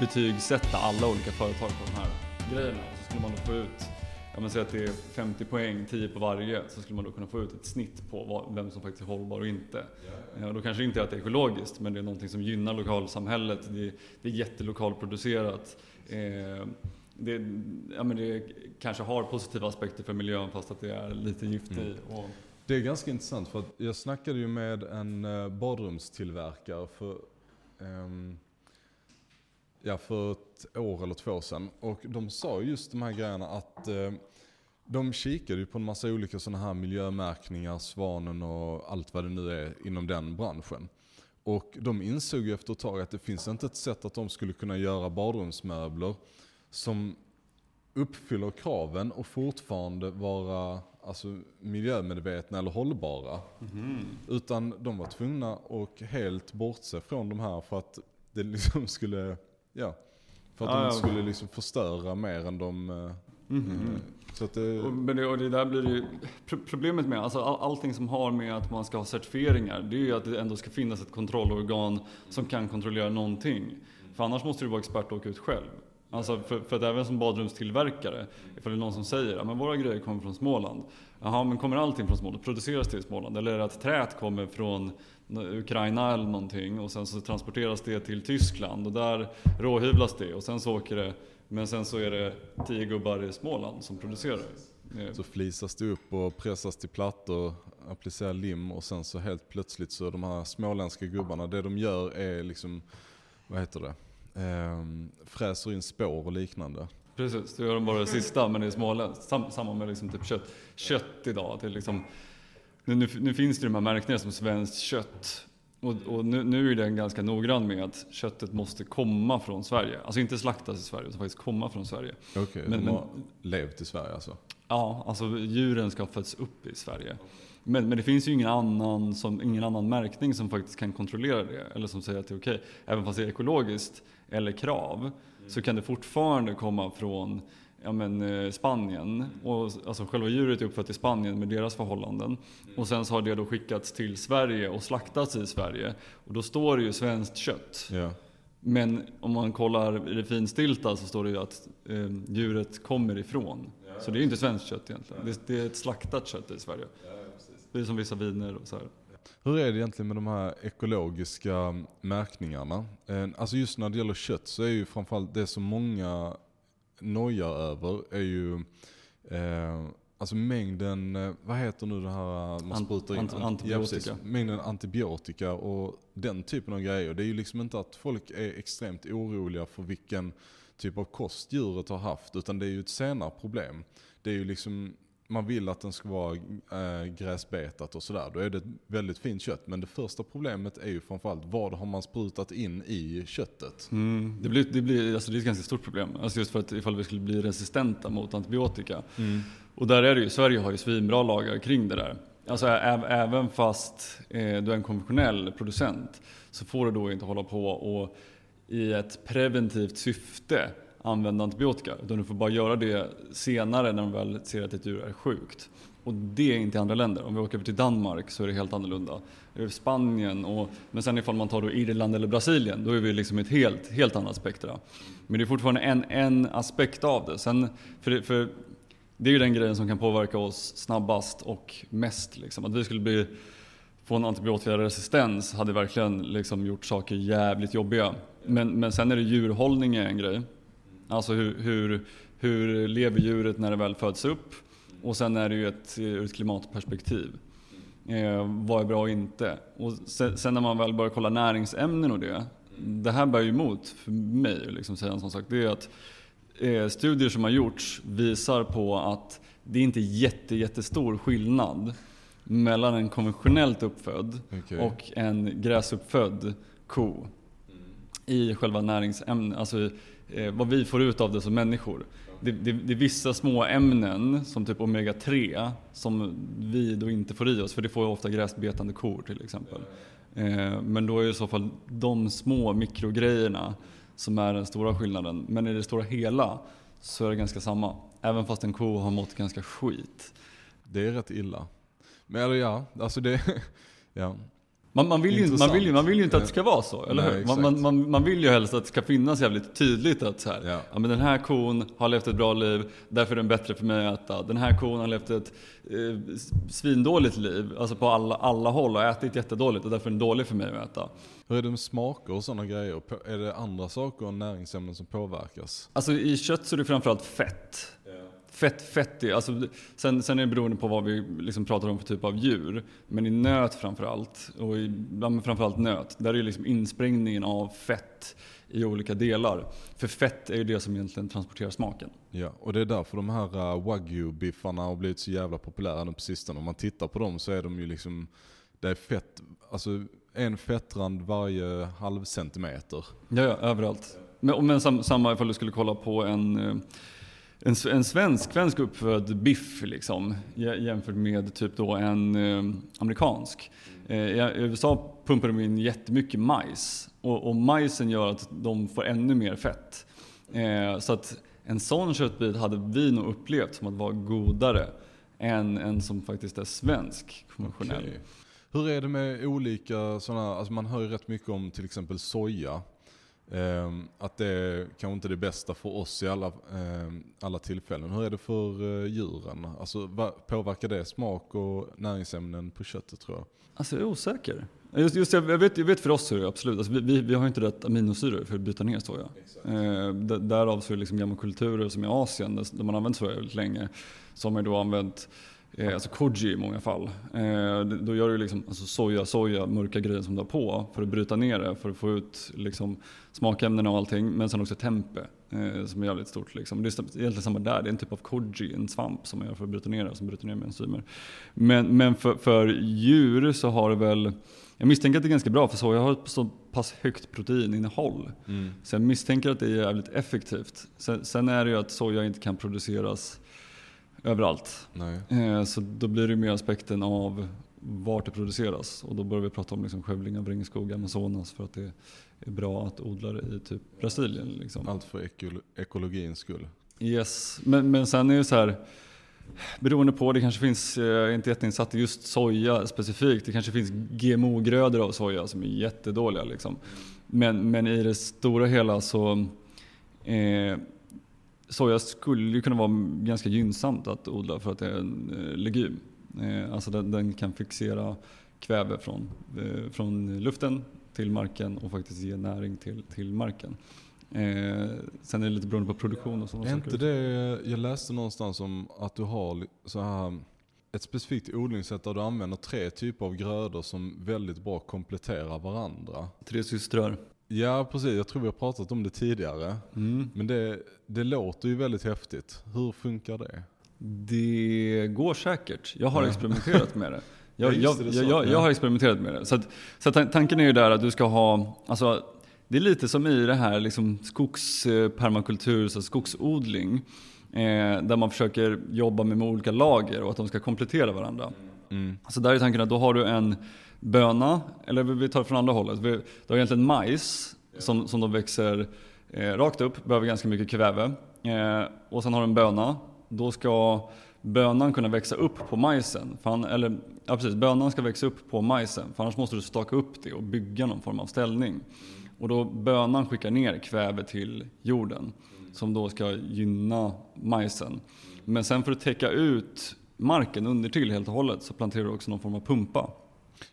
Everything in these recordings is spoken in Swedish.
betygsätta alla olika företag på de här grejerna. Så skulle man då få ut, ja men säg att det är 50 poäng, 10 på varje, så skulle man då kunna få ut ett snitt på vad, vem som faktiskt är hållbar och inte. Ja, då kanske inte är att det är ekologiskt, men det är någonting som gynnar lokalsamhället. Det, det är jättelokalproducerat. Eh, det, ja, men det kanske har positiva aspekter för miljön fast att det är lite gift i. Mm. Och, Det är ganska intressant för att jag snackade ju med en eh, badrumstillverkare för, ehm, ja, för ett år eller två sedan. Och de sa just de här grejerna att eh, de kikade ju på en massa olika sådana här miljömärkningar, Svanen och allt vad det nu är inom den branschen. Och de insåg ju efter ett tag att det finns inte ett sätt att de skulle kunna göra badrumsmöbler som uppfyller kraven och fortfarande vara alltså, miljömedvetna eller hållbara. Utan de var tvungna att helt bortse från de här för att det liksom skulle, ja, för att Ja, de ja. skulle liksom förstöra mer än de... eh, Så att det, Och, men det, och det där blir det ju, pro- problemet med alltså all, allting som har med att man ska ha certifieringar, det är ju att det ändå ska finnas ett kontrollorgan som kan kontrollera någonting. För annars måste du vara expert och åka ut själv. Alltså för, för att även som badrumstillverkare, ifall det är någon som säger att våra grejer kommer från Småland. Jaha, men kommer allting från Småland? Produceras det i Småland? Eller är det att träet kommer från Ukraina eller någonting och sen så transporteras det till Tyskland och där råhyvlas det och sen så åker det men sen så är det tio gubbar i Småland som producerar det. Så flisas det upp och pressas till plattor, applicerar lim och sen så helt plötsligt så de här småländska gubbarna, det de gör är liksom, vad heter det? Ehm, fräser in spår och liknande. Precis, det gör de bara det sista men det är småländskt. Sam, samma med liksom typ kött. Kött idag, det liksom, nu, nu, nu finns det de här märkningarna som svenskt kött. Och, och nu, nu är den ganska noggrann med att köttet måste komma från Sverige. Alltså inte slaktas i Sverige utan faktiskt komma från Sverige. Okej, Men- de men- har levt i Sverige alltså? Ja, alltså djuren ska ha fötts upp i Sverige. Men, men det finns ju ingen annan, som, ingen annan märkning som faktiskt kan kontrollera det. Eller som säger att det är okej. Även fast det är ekologiskt eller krav så kan det fortfarande komma från ja, men, eh, Spanien. Och, alltså själva djuret är uppfött i Spanien med deras förhållanden. Och sen så har det då skickats till Sverige och slaktats i Sverige. Och då står det ju svenskt kött. Ja. Men om man kollar i det finstilta så står det ju att eh, djuret kommer ifrån. Så det är ju inte svenskt kött egentligen. Det, det är ett slaktat kött i Sverige. Det är som vissa viner och så här. Hur är det egentligen med de här ekologiska märkningarna? Eh, Alltså just när det gäller kött så är ju framförallt det som många nojar över är ju eh, Alltså mängden, eh, vad heter nu det här man Ant- sprutar in? ant- Ant- antibiotika. Ja, precis. mängden antibiotika och den typen av grejer. Det är ju liksom inte att folk är extremt oroliga för vilken typ av kost djuret har haft. Utan det är ju ett senare problem. Det är ju liksom, man vill att den ska vara äh, gräsbetat och sådär. Då är det ett väldigt fint kött. Men det första problemet är ju framförallt vad har man sprutat in i köttet? Mm, det, blir, det, blir, alltså det är ett ganska stort problem. Alltså just för att ifall vi skulle bli resistenta mot antibiotika. Och där är det ju, Sverige har ju svinbra lagar kring det där. Alltså även fast eh, du är en konventionell producent så får du då inte hålla på och i ett preventivt syfte använda antibiotika. Utan du får bara göra det senare när de väl ser att ett djur är sjukt. Och det är inte i andra länder. Om vi åker över till Danmark så är det helt annorlunda. Spanien och, men sen ifall man tar då Irland eller Brasilien då är vi liksom i ett helt, helt annat spektra. Men det är fortfarande en, en aspekt av det. Sen, för, det- för det är ju den grejen som kan påverka oss snabbast och mest. Liksom. Att vi skulle bli, få en antibiotikaresistens hade verkligen liksom gjort saker jävligt jobbiga. Men, men sen är det djurhållning är en grej. Alltså hur, hur, hur lever djuret när det väl föds upp? Och sen är det ju ett, ur ett klimatperspektiv. Eh, vad är bra och inte? Och sen, sen när man väl börjar kolla näringsämnen och det. Det här bär ju emot för mig liksom säga en sån sak. Det är att eh, studier som har gjorts visar på att det är inte jätte, jättestor skillnad mellan en konventionellt uppfödd Okej. och en gräsuppfödd ko i själva näringsämnen, alltså eh, vad vi får ut av det som människor. Det, det, det är vissa små ämnen som typ omega-3 som vi då inte får i oss för det får ju ofta gräsbetande kor till exempel. Eh, men då är det i så fall de små mikrogrejerna som är den stora skillnaden. Men i det stora hela så är det ganska samma. Även fast en ko har mått ganska skit. Det är rätt illa. Men eller ja, alltså det, ja. Man, man, vill ju, man, vill ju, man vill ju inte att det ska vara så, eller Nej, hur? exakt. Man, man, man vill ju helst att det ska finnas jävligt tydligt att så här, Ja. ja. men den här kon har levt ett bra liv, därför är den bättre för mig att äta. Den här kon har levt ett eh, svindåligt liv, alltså på alla, alla håll och ätit jättedåligt och därför är den dålig för mig att äta. Hur är det med smaker och sådana grejer? Är det andra saker än näringsämnen som påverkas? Alltså i kött så är det framförallt fett. Fett, fett är, alltså, sen, sen är det beroende på vad vi liksom pratar om för typ av djur. Men i nöt framförallt, och i, ja, framförallt nöt, där är liksom insprängningen av fett i olika delar. För fett är ju det som egentligen transporterar smaken. Ja, och det är därför de här uh, wagyu-biffarna har blivit så jävla populära nu på sistone. Om man tittar på dem så är de ju liksom, det är fett, alltså en fettrand varje halv centimeter. Ja, ja överallt. Men, men sam, samma ifall du skulle kolla på en, eh, en, en svensk, svensk uppfödd biff liksom, jämfört med typ då en eh, amerikansk. Eh, I USA pumpar de in jättemycket majs och, och majsen gör att de får ännu mer fett. Eh, så att en sån köttbit hade vi nog upplevt som att vara godare än en som faktiskt är svensk konventionell. Okay. Hur är det med olika sådana, alltså man hör ju rätt mycket om till exempel soja. Ehm, att det är kanske inte är det bästa för oss i alla, ehm, alla tillfällen. Hur är det för eh, djuren? Alltså, påverkar det smak och näringsämnen på köttet tror jag? Alltså jag är osäker. Just, just jag, vet, jag vet för oss är det absolut, alltså vi, vi, har inte rätt aminosyror för att bryta ner soja. Eh, därav så är det liksom gamla kulturer som i Asien där, man använt soja väldigt länge. Så har då använt eh, alltså koji i många fall. Eh, då gör du liksom alltså soja, soja, mörka grejer som du har på för att bryta ner det, för att få ut liksom, smakämnena och allting. Men sen också tempe eh, som är jävligt stort. Liksom. Det är egentligen samma där, det är en typ av koji, en svamp som man gör för att bryta ner det, som bryter ner med enzymer. Men, men för, för djur så har det väl, jag misstänker att det är ganska bra för soja har ett så pass högt proteininnehåll. Så jag misstänker att det är jävligt effektivt. Sen, sen är det ju att soja inte kan produceras överallt. Nej. Eh, Så då blir det mer aspekten av vart det produceras. Och då börjar vi prata om liksom skövling av regnskog, Amazonas för att det är bra att odla det i typ Brasilien. Liksom. Allt för ekolo- ekologins skull. Yes, men, men sen är det så här Beroende på, det kanske finns, eh, jag är inte jätteinsatt i just soja specifikt. Det kanske finns GMO-grödor av soja som är jättedåliga. Liksom. Men, men i det stora hela så eh, Soja skulle ju kunna vara ganska gynnsamt att odla för att det är en eh, legum. Eh, alltså den, den kan fixera kväve från, eh, från luften till marken och faktiskt ge näring till, till marken. Eh, sen är det lite beroende på produktion och sådana Är saker. inte det, jag läste någonstans om att du har så här, ett specifikt odlingssätt där du använder tre typer av grödor som väldigt bra kompletterar varandra. Tre systrar. Ja precis, jag tror vi har pratat om det tidigare. Mm. Men det, det låter ju väldigt häftigt. Hur funkar det? Det går säkert. Jag har Ja. experimenterat med det. Jag, Ja, jag, det, jag, jag, har experimenterat med det. Så, att, så att tan- tanken är ju där att du ska ha, alltså, det är lite som i det här liksom skogspermakultur, så skogsodling. Eh, där man försöker jobba med olika lager och att de ska komplettera varandra. Mm. Så där är tanken att då har du en böna, eller vi tar det från andra hållet. Du har egentligen majs som, som då växer eh, rakt upp, behöver ganska mycket kväve. Eh, och sen har du en böna. Då ska bönan kunna växa upp på majsen. För han, eller, ja precis, bönan ska växa upp på majsen. För annars måste du staka upp det och bygga någon form av ställning. Och då bönan skickar ner kväve till jorden. Som då ska gynna majsen. Men sen för att täcka ut marken under till helt och hållet så planterar du också någon form av pumpa.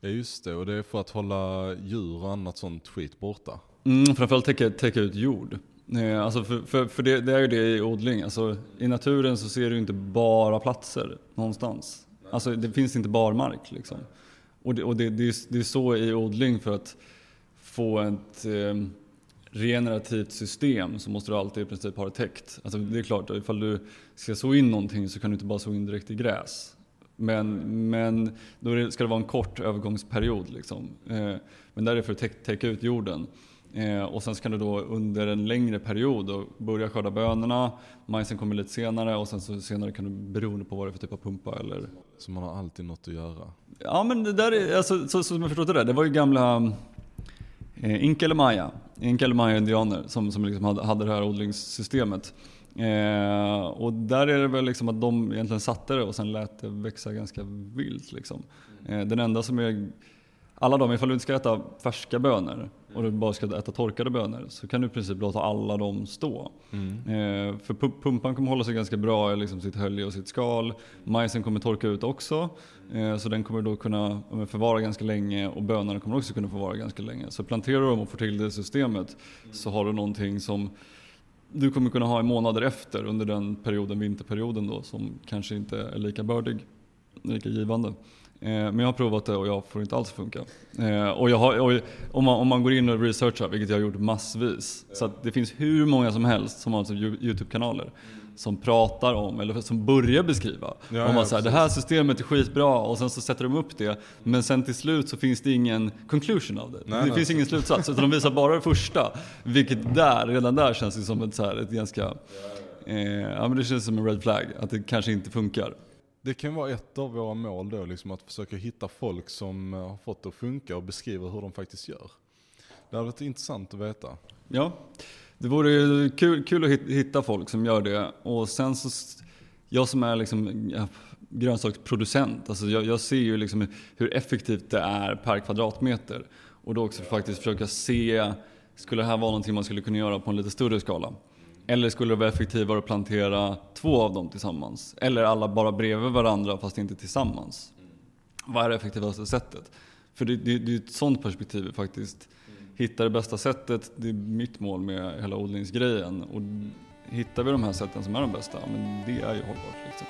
Ja just det, och det är för att hålla djur och annat sånt skit borta. Mm, framförallt täcka, täcka ut jord. Eh, alltså för för, för det, det är ju det i odling. Alltså, I naturen så ser du inte bara platser någonstans. Alltså det finns inte barmark liksom. Och, det, och det, det, är, det är så i odling för att få ett eh, regenerativt system så måste du alltid i princip ha det täckt. Alltså det är klart, ifall du ska så in någonting så kan du inte bara så in direkt i gräs. Men, men då ska det vara en kort övergångsperiod. Liksom. Eh, men där är det för att täck, täcka ut jorden. Eh, och sen ska du då under en längre period börja skörda bönorna, majsen kommer lite senare och sen så senare kan du beroende på vad det är för typ av pumpa eller Så man har alltid något att göra. Ja men det där är, alltså, så, så som jag förstått det där, det var ju gamla eh, Inkele Maya. Inkele Maya-indianer som, som liksom hade, hade det här odlingssystemet. Eh, och där är det väl liksom att de egentligen satte det och sen lät det växa ganska vilt. Liksom. Eh, den enda som är alla de, ifall du inte ska äta färska bönor och du bara ska äta torkade bönor så kan du i princip låta alla dem stå. Mm. Eh, för pumpan kommer hålla sig ganska bra i liksom sitt hölje och sitt skal. Majsen kommer torka ut också. Eh, så den kommer då kunna förvara ganska länge och bönorna kommer också kunna förvara ganska länge. Så planterar du dem och får till det systemet så har du någonting som du kommer kunna ha i månader efter under den perioden, vinterperioden då, som kanske inte är lika bördig, lika givande. Eh, men jag har provat det och jag får inte alls funka. Eh, och, har, och om, man, om man går in och researchar, vilket jag har gjort massvis, så det finns hur många som helst som har alltså YouTube-kanaler som pratar om, eller som börjar beskriva. Ja, om ja, så här, det här systemet är skitbra och sen så sätter de upp det. Men sen till slut så finns det ingen conclusion av det. Nej, det nej. finns ingen slutsats. Utan de visar bara det första. Vilket där, redan där känns det som ett, så här, ett ganska, eh, ja men det känns som en red flag. Att det kanske inte funkar. Det kan vara ett av våra mål då, liksom att försöka hitta folk som eh, har fått det att funka och beskriva hur de faktiskt gör. Det hade varit intressant att veta. Ja, det vore kul, kul att hitta folk som gör det. Och sen så, jag som är liksom grönsaksproducent, alltså jag, jag, ser ju liksom hur effektivt det är per kvadratmeter. Och då också faktiskt försöka se, skulle det här vara någonting man skulle kunna göra på en lite större skala? Eller skulle det vara effektivare att plantera två av dem tillsammans? Eller alla bara bredvid varandra fast inte tillsammans? Vad är det effektivaste sättet? För det, det, det är ett sånt perspektiv faktiskt. Hitta det bästa sättet, det är mitt mål med hela odlingsgrejen. Och hittar vi de här sätten som är de bästa, men det är ju hållbart. Liksom.